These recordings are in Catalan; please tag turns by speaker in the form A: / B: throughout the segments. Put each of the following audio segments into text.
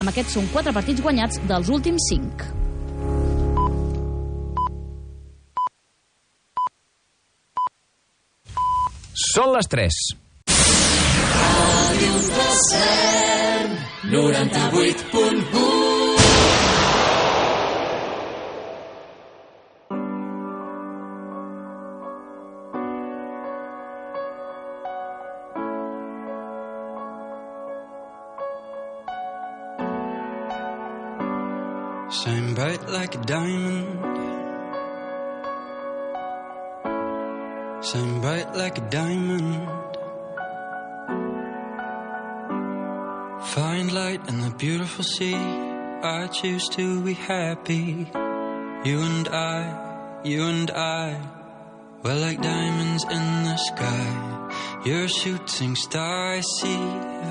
A: Amb aquests són 4 partits guanyats dels últims 5.
B: Són les 3.
C: Ràdio Cel 98.1 you and I, were like diamonds in the sky. You're a shooting star, I see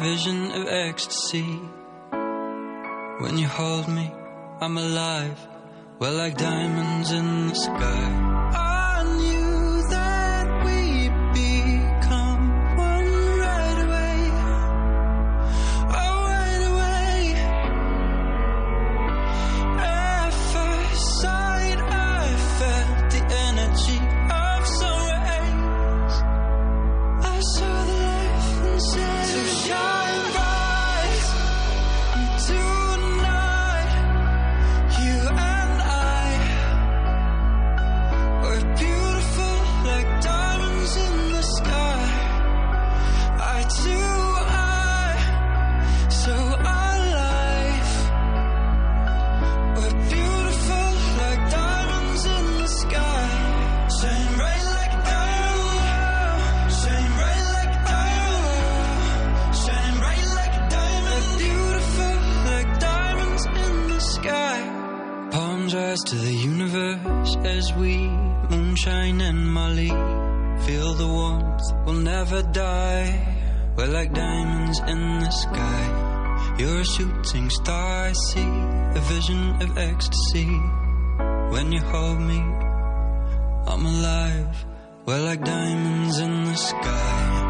C: vision of ecstasy. When you hold me, I'm alive. We're like diamonds in the sky. Sweet we, moonshine and Molly, feel the warmth, we'll never die. We're like diamonds in the sky. You're a shooting star, I see, a vision of ecstasy. When you hold me, I'm alive. We're like diamonds in the sky.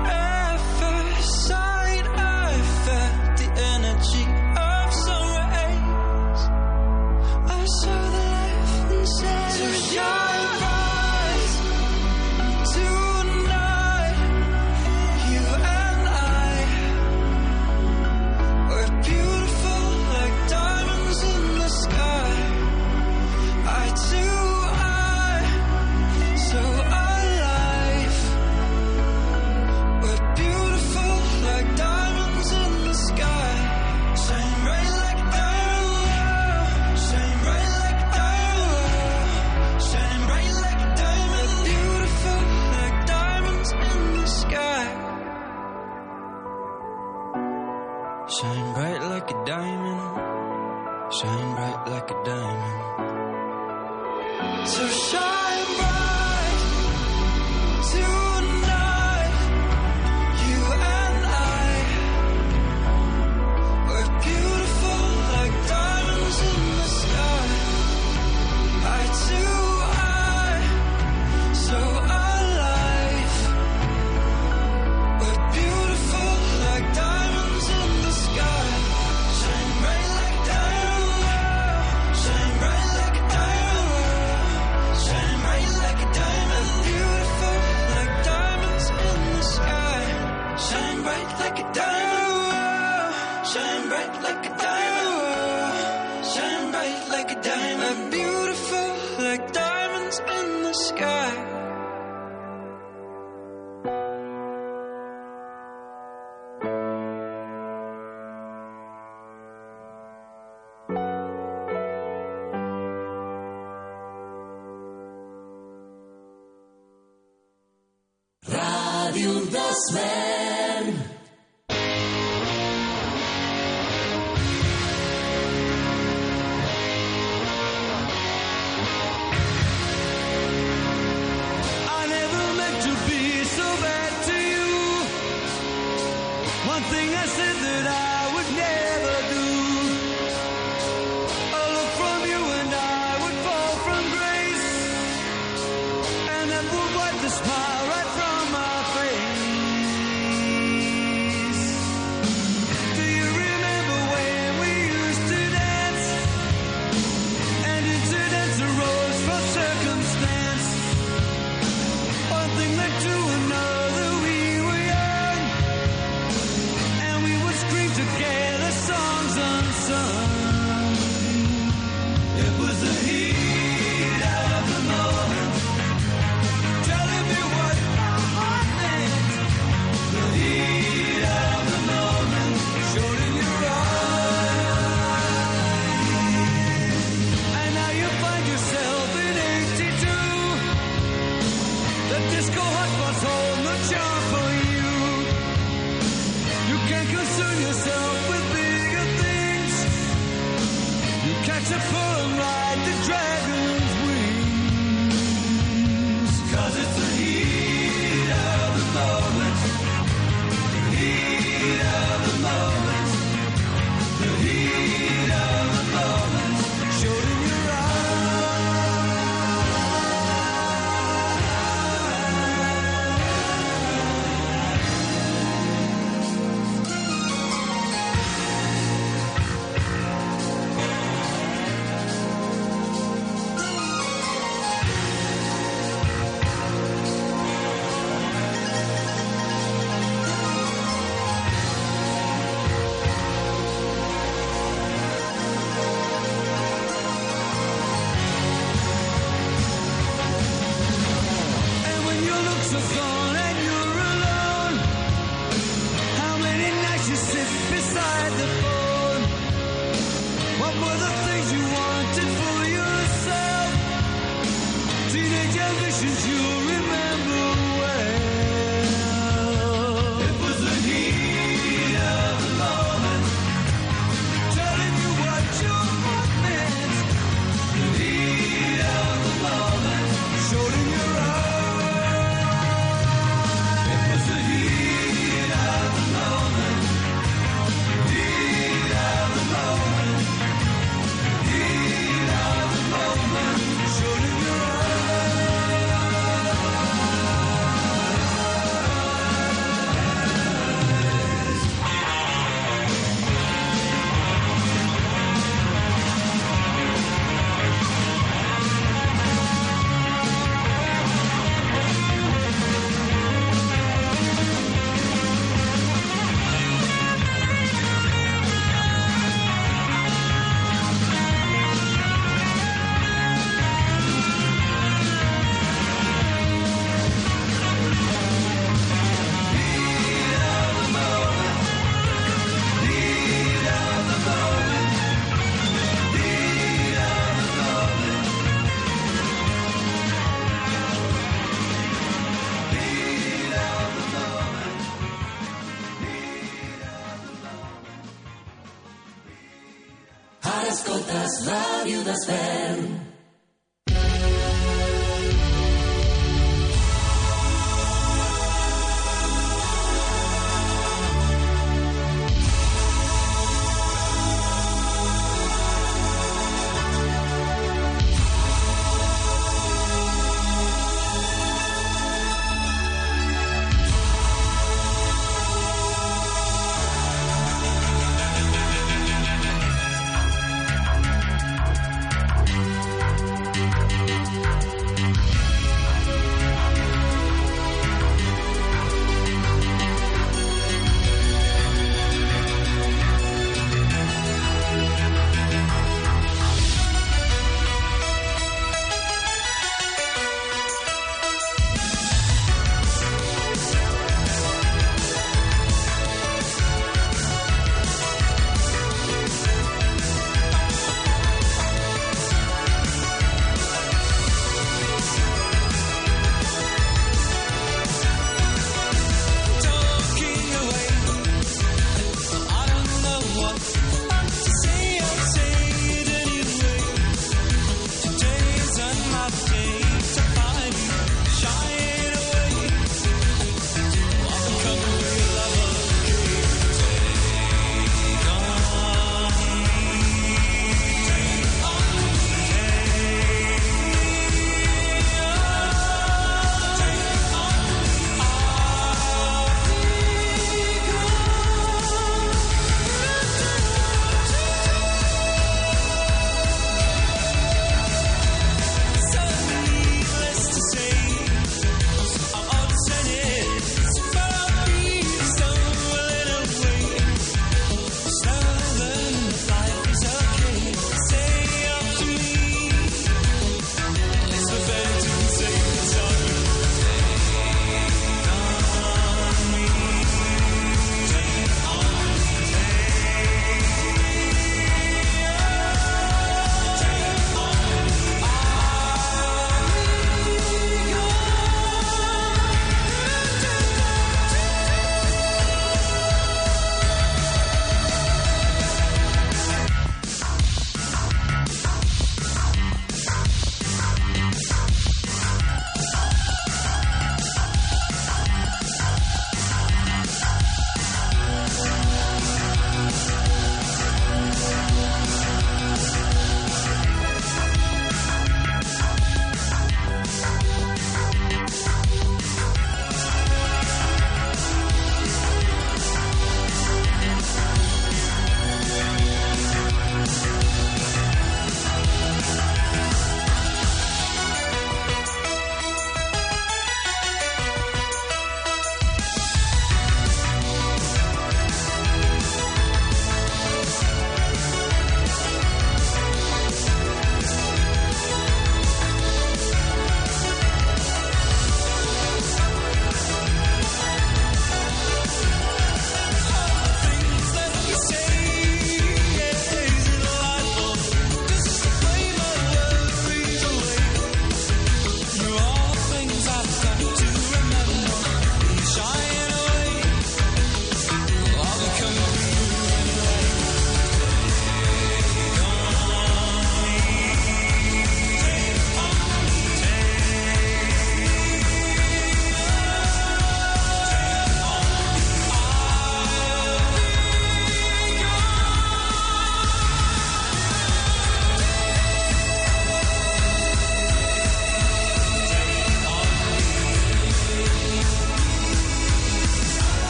C: full and
D: ride the
A: dress.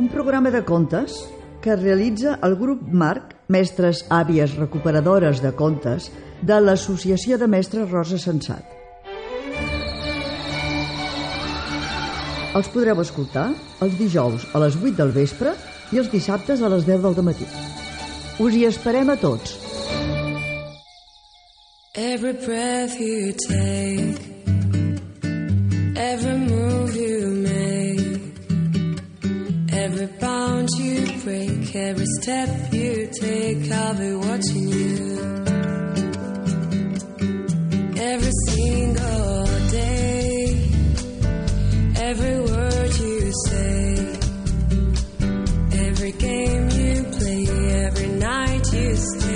E: un programa de contes que realitza el grup Marc, mestres àvies recuperadores de contes, de l'Associació de Mestres Rosa Sensat. Els podreu escoltar els dijous a les 8 del vespre i els dissabtes a les 10 del matí. Us hi esperem a tots.
F: Every breath you take Every move you make every bound you break, every step you take, I'll be watching you. Every single day, every word you say, every game you play, every night you stay.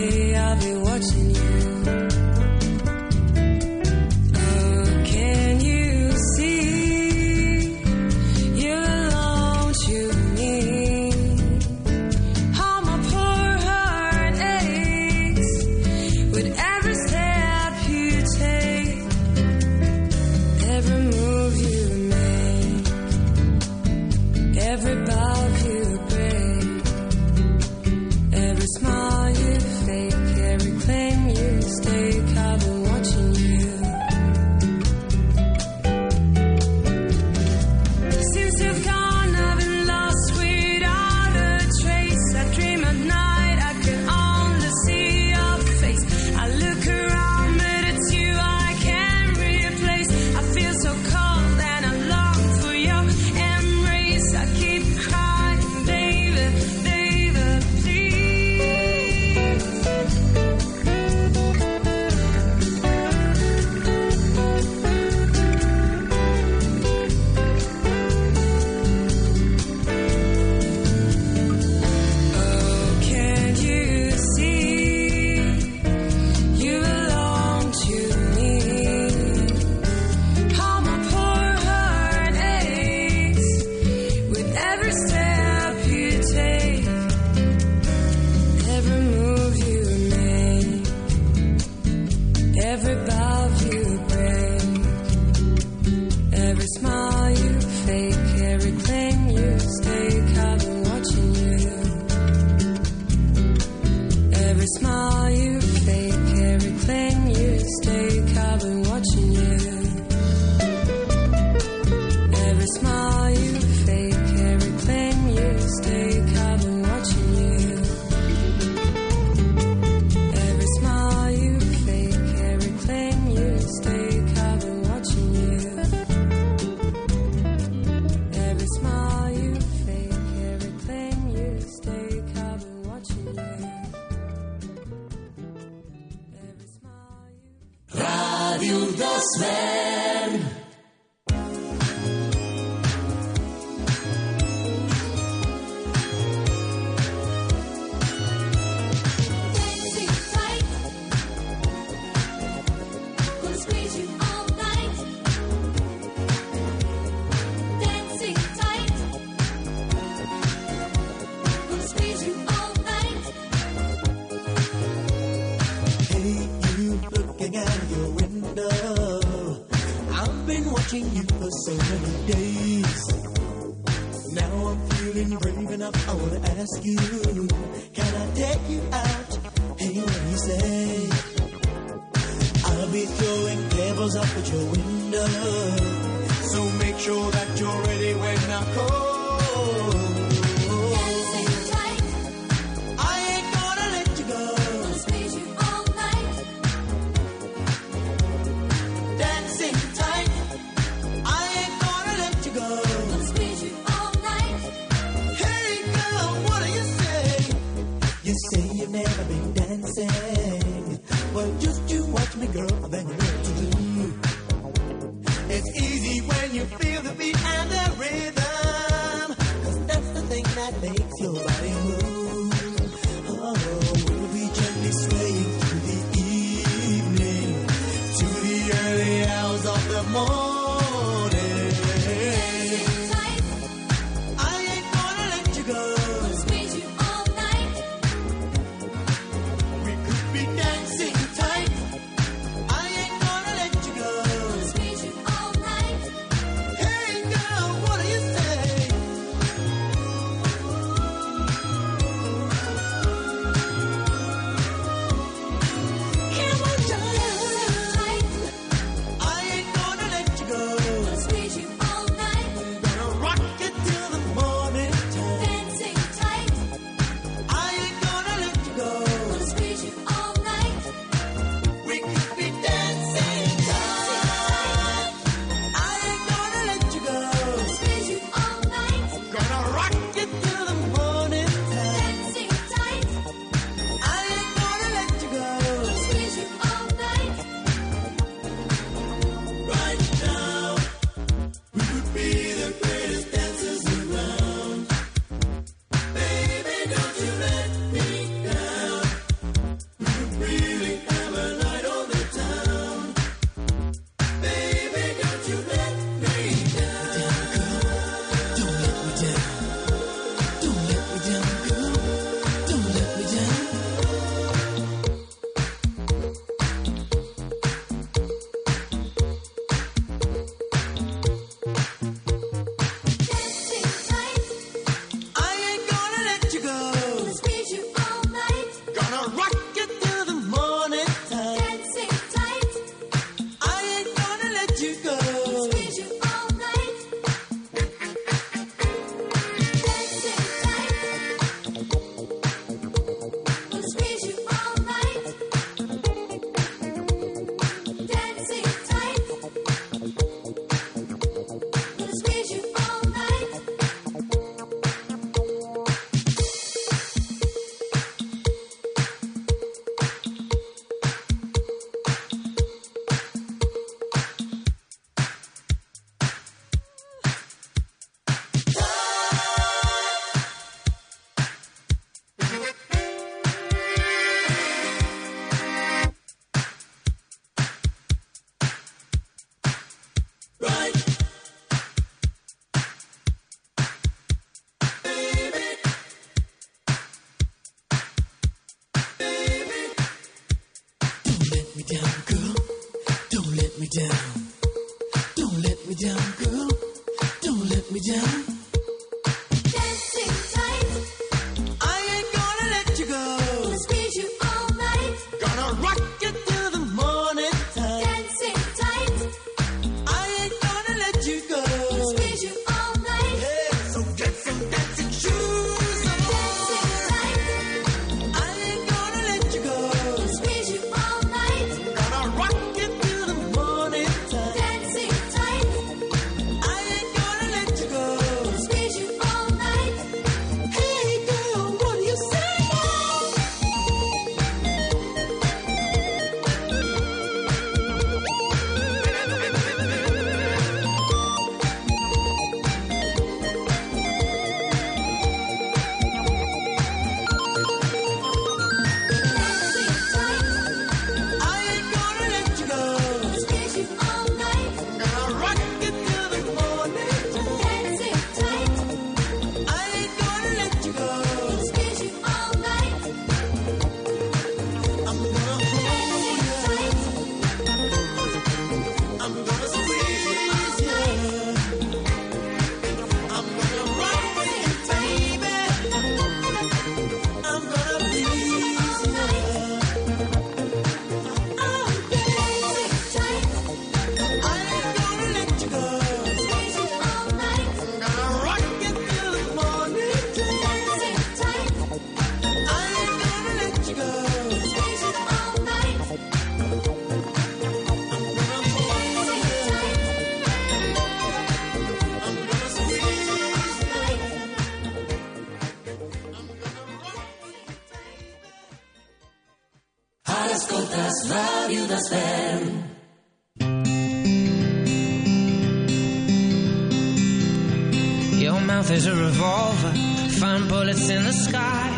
G: Is a revolver. Find bullets in the sky.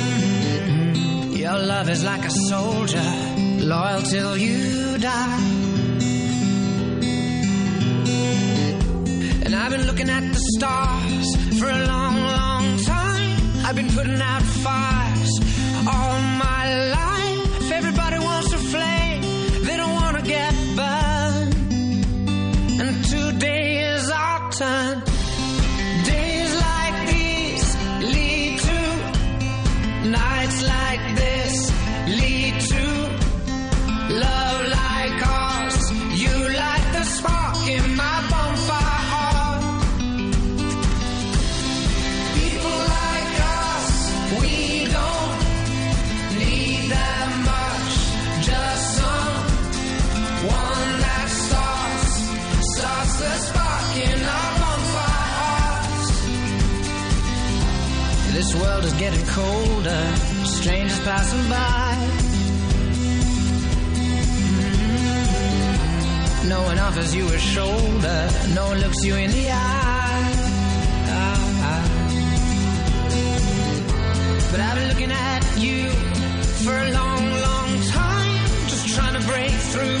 G: Mhm. Your love is like a soldier, loyal till you die. And I've been looking at the stars for a long, long passing by. Mm. No one offers you a shoulder, no one looks you in the eye. But I've been looking at you for a long, long time, just trying to break through,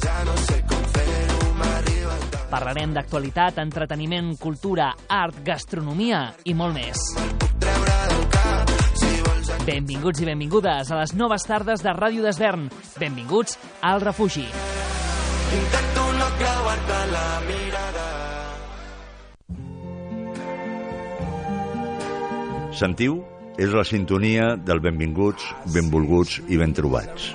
H: Ja no sé com fer-ho, m'arriba el tant.
I: Parlarem d'actualitat, entreteniment, cultura, art, gastronomia i molt més. Benvinguts i benvingudes a les noves tardes de Ràdio d'Esvern. Benvinguts al refugi.
H: Intento no creuar-te la mirada.
J: Sentiu? És la sintonia del benvinguts, benvolguts i ben trobats.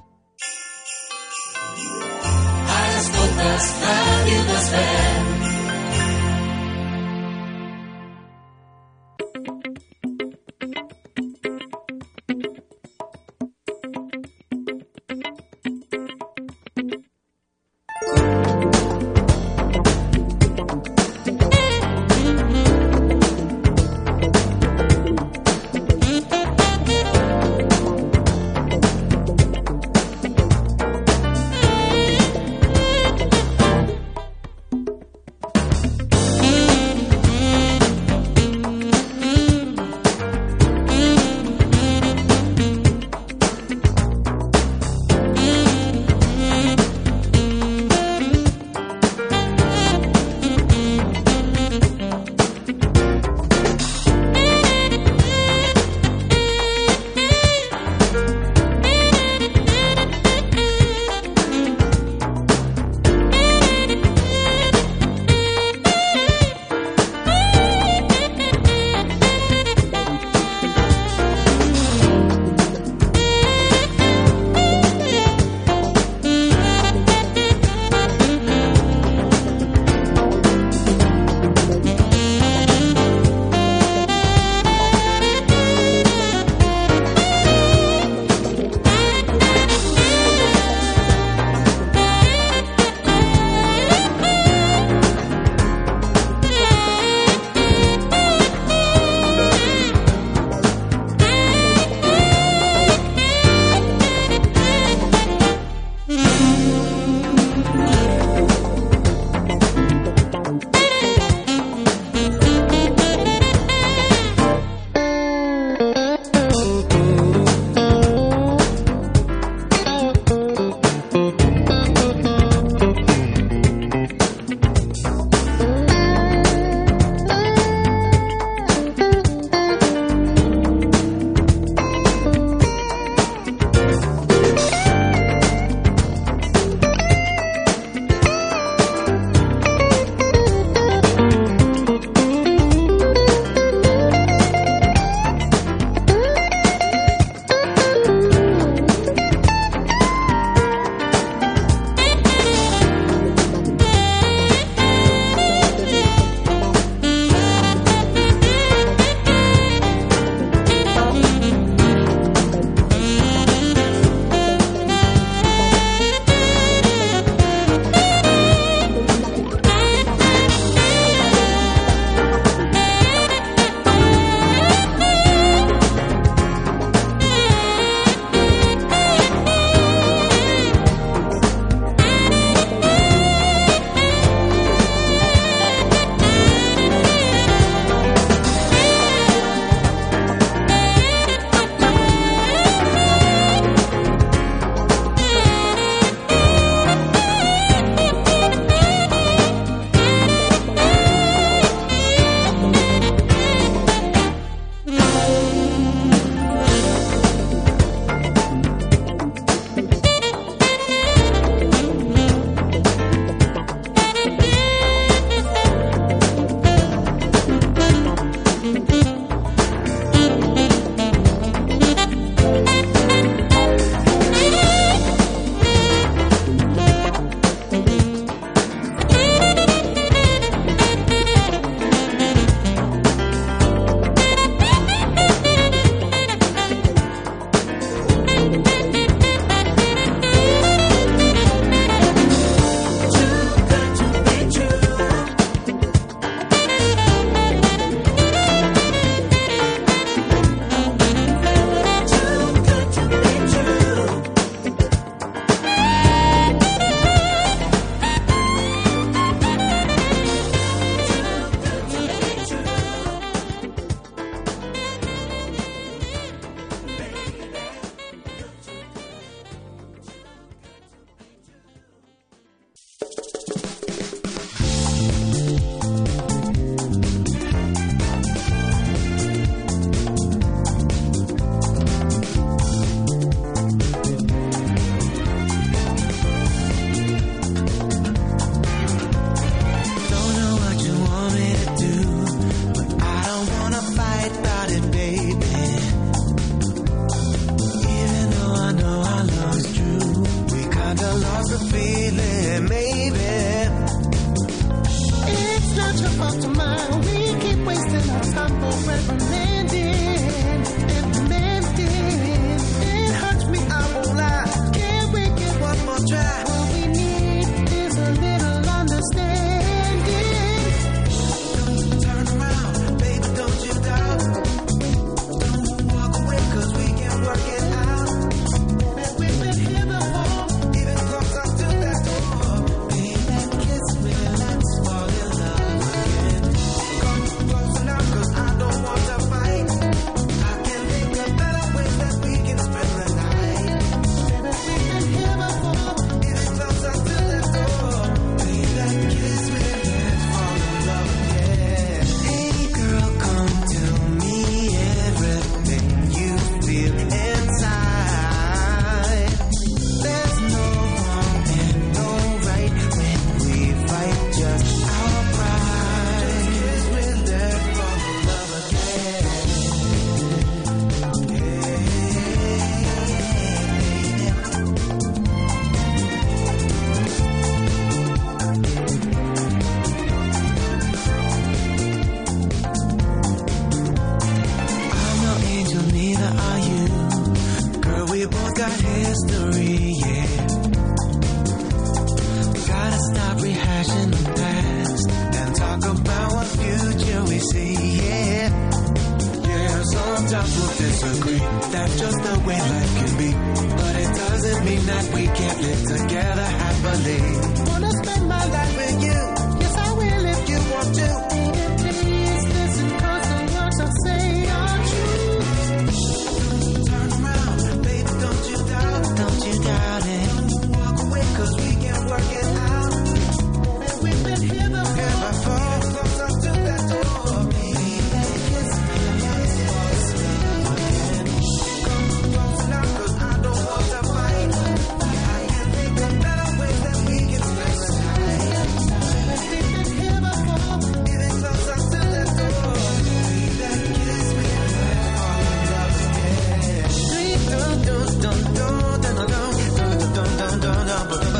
K: Ara escoltes Ràdio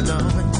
L: no.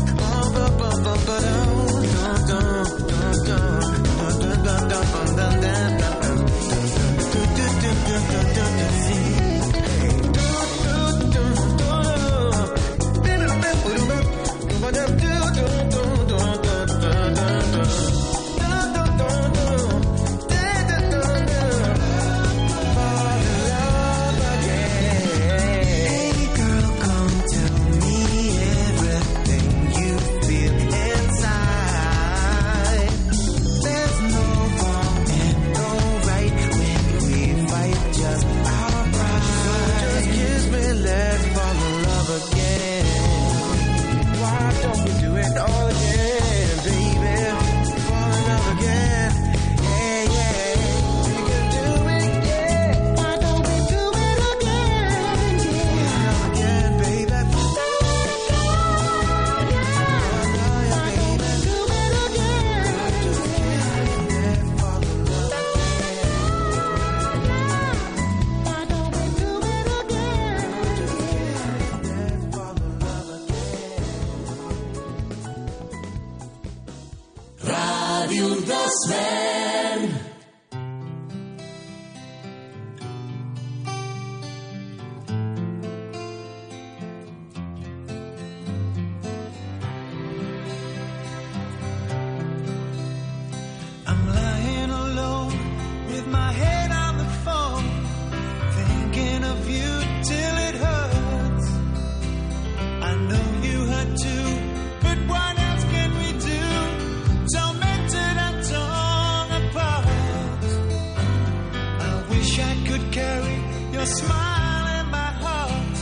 D: wish I could carry your smile in my heart.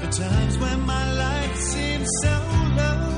D: The times when my life seems so low.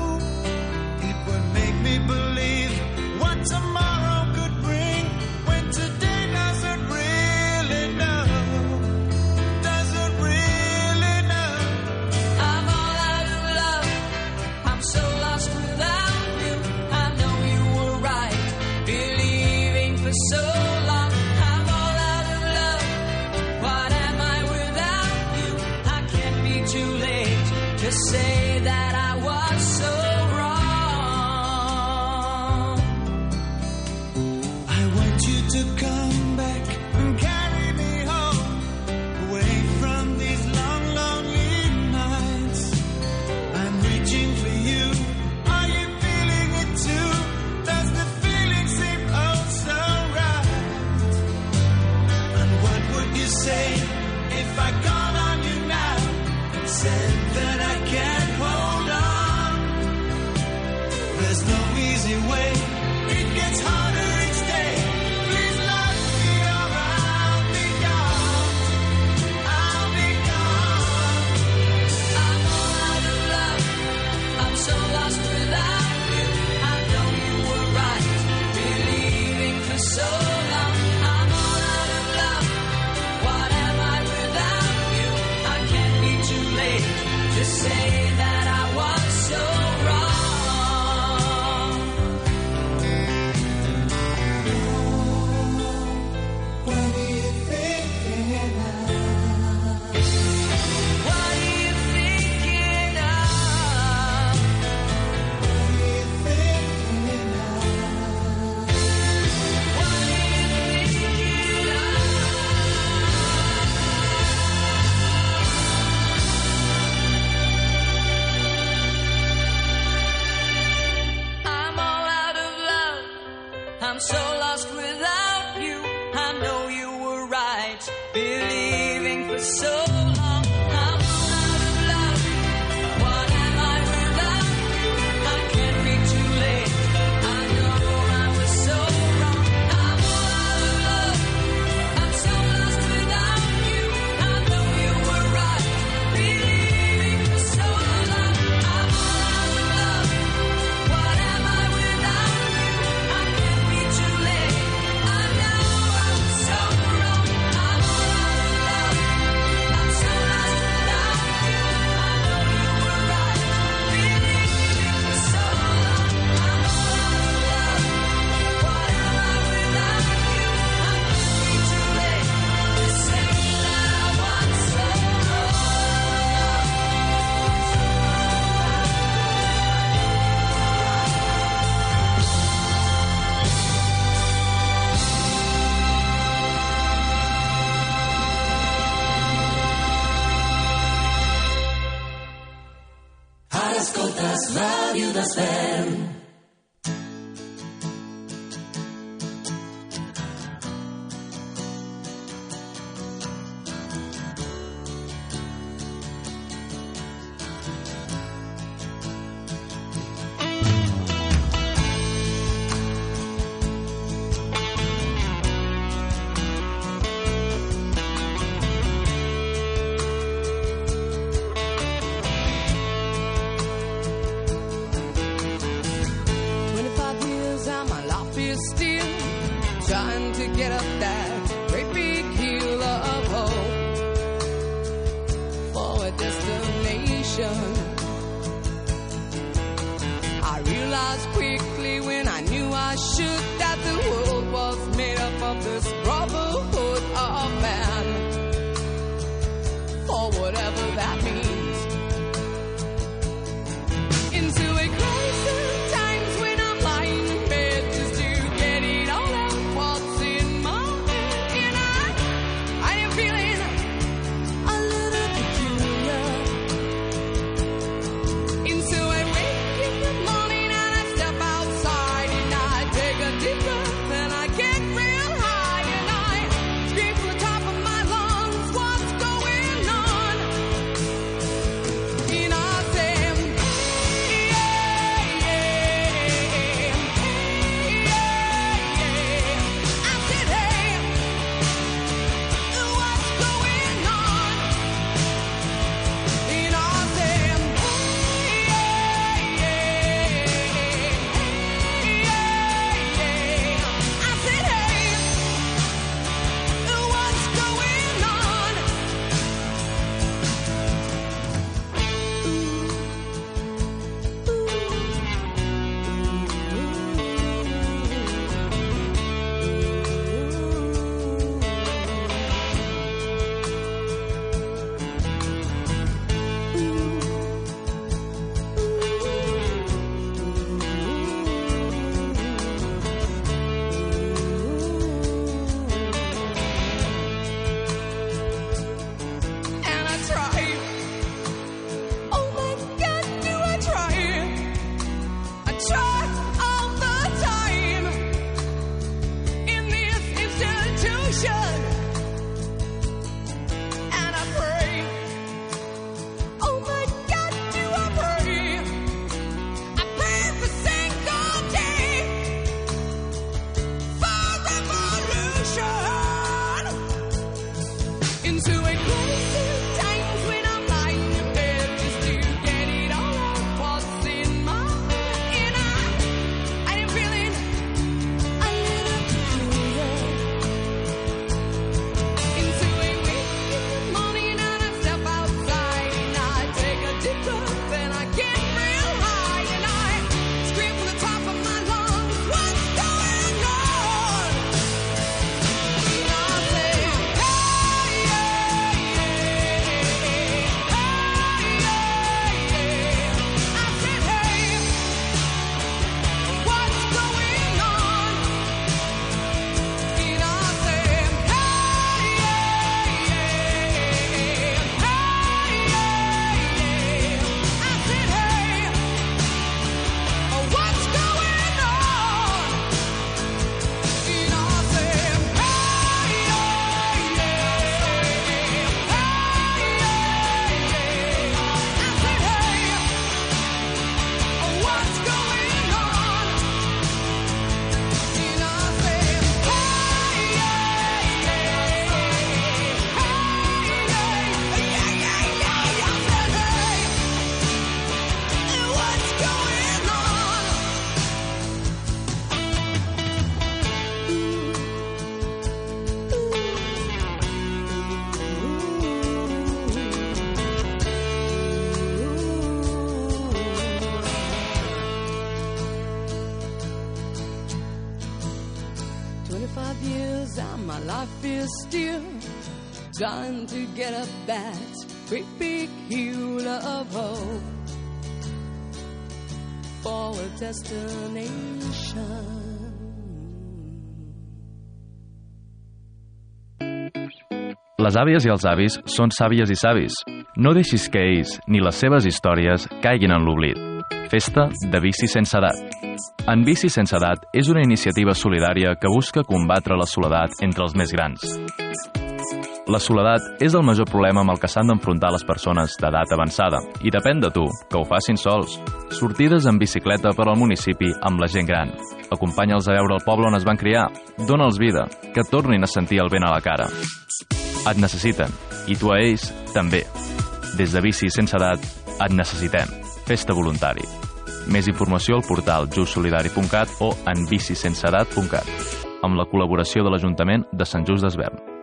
F: done to
G: get up that great big hill of hope for a destination.
M: Les àvies i els avis són sàvies i savis. No deixis que ells ni les seves històries caiguin en l'oblit. Festa de Bici Sense Edat. En Bici Sense Edat és una iniciativa solidària que busca combatre la soledat entre els més grans. La soledat és el major problema amb el que s'han d'enfrontar les persones d'edat avançada i depèn de tu, que ho facin sols. Sortides en bicicleta per al municipi amb la gent gran. Acompanya'ls a veure el poble on es van criar. Dóna'ls vida, que tornin a sentir el vent a la cara. Et necessiten, i tu a ells també. Des de Bici Sense Edat et necessitem. Festa voluntari. Més informació al portal justsolidari.cat o en bicisenseedat.cat amb la col·laboració de l'Ajuntament de Sant Just d'Esvern.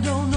N: Don't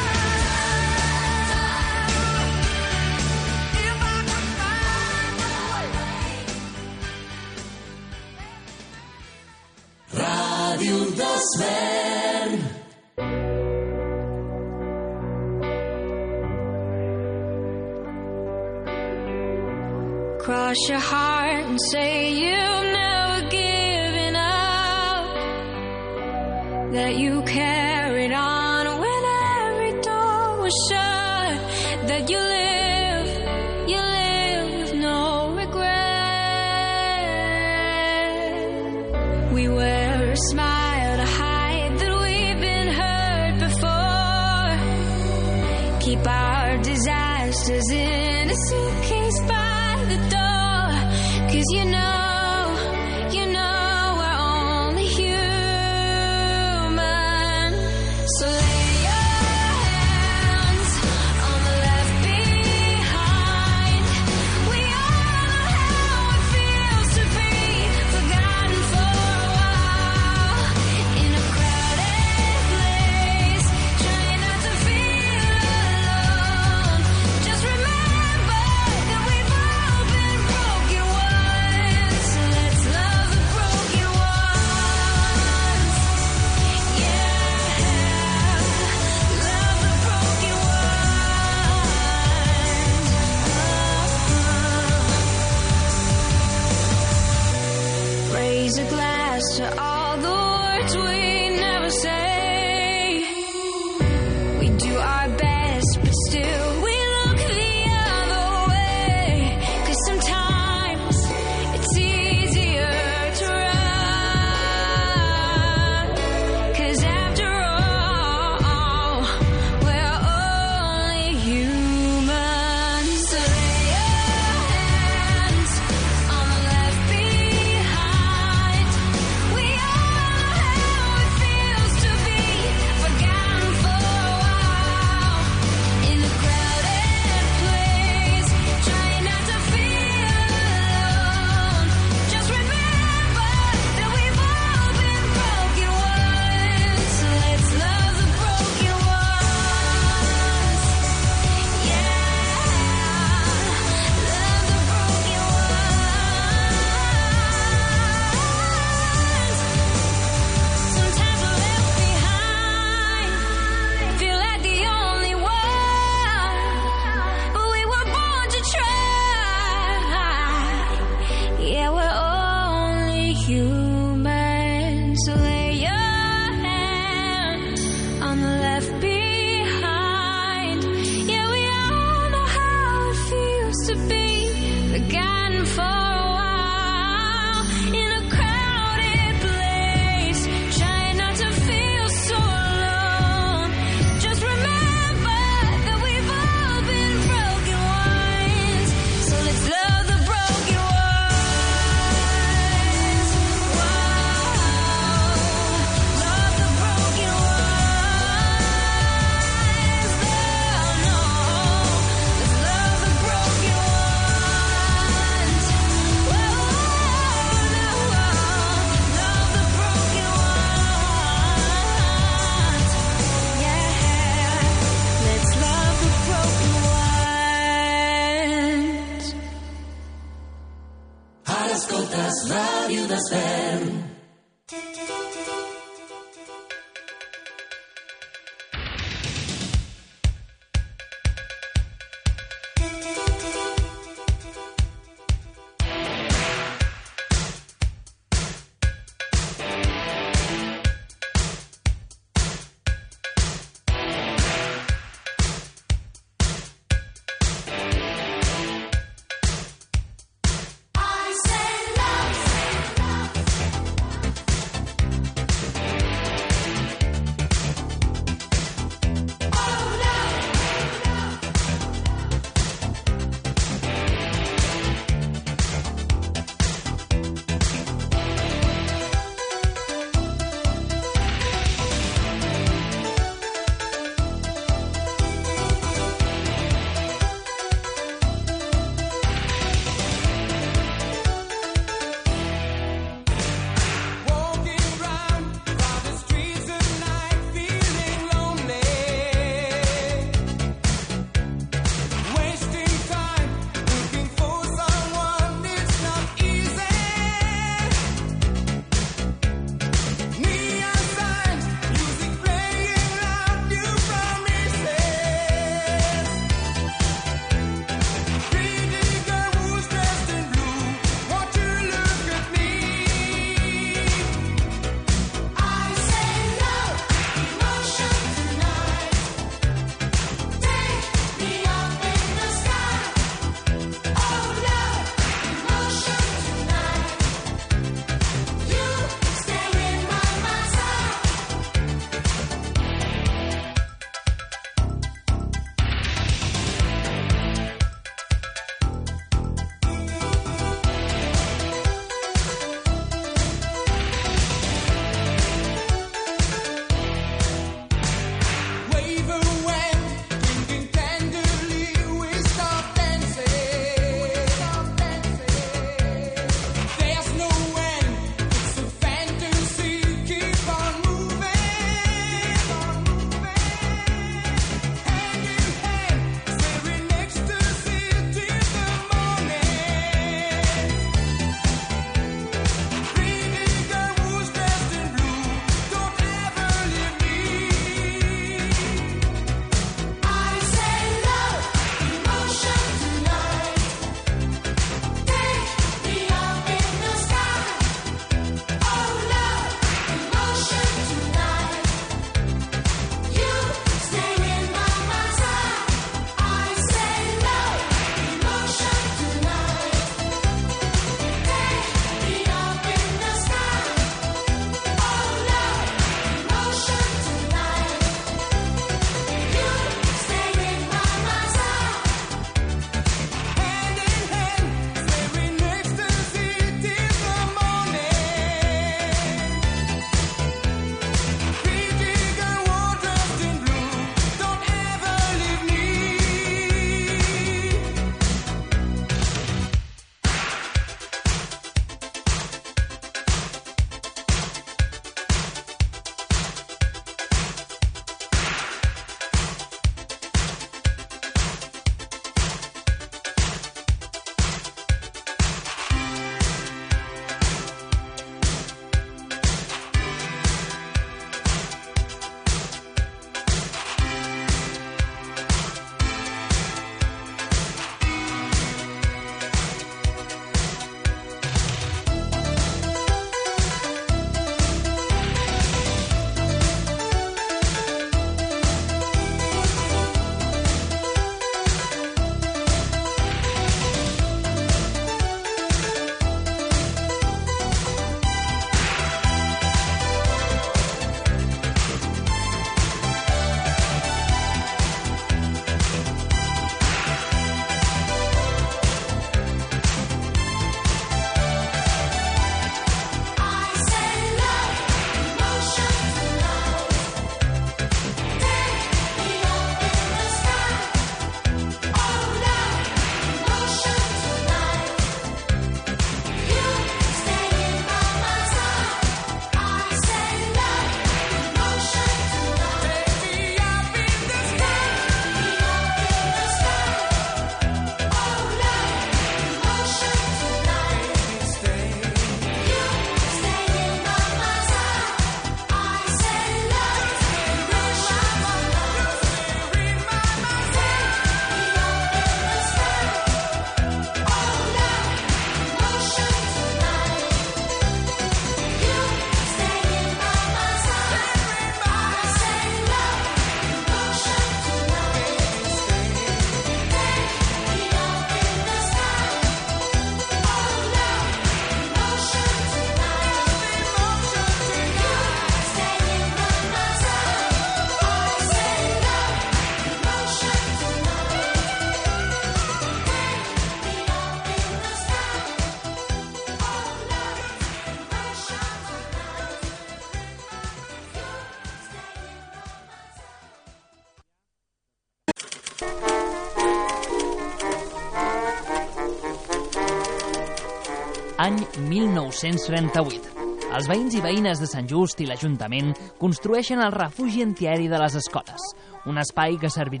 I: 1938. Els veïns i veïnes de Sant Just i l'Ajuntament construeixen el refugi antiaeri de les escoles, un espai que serviria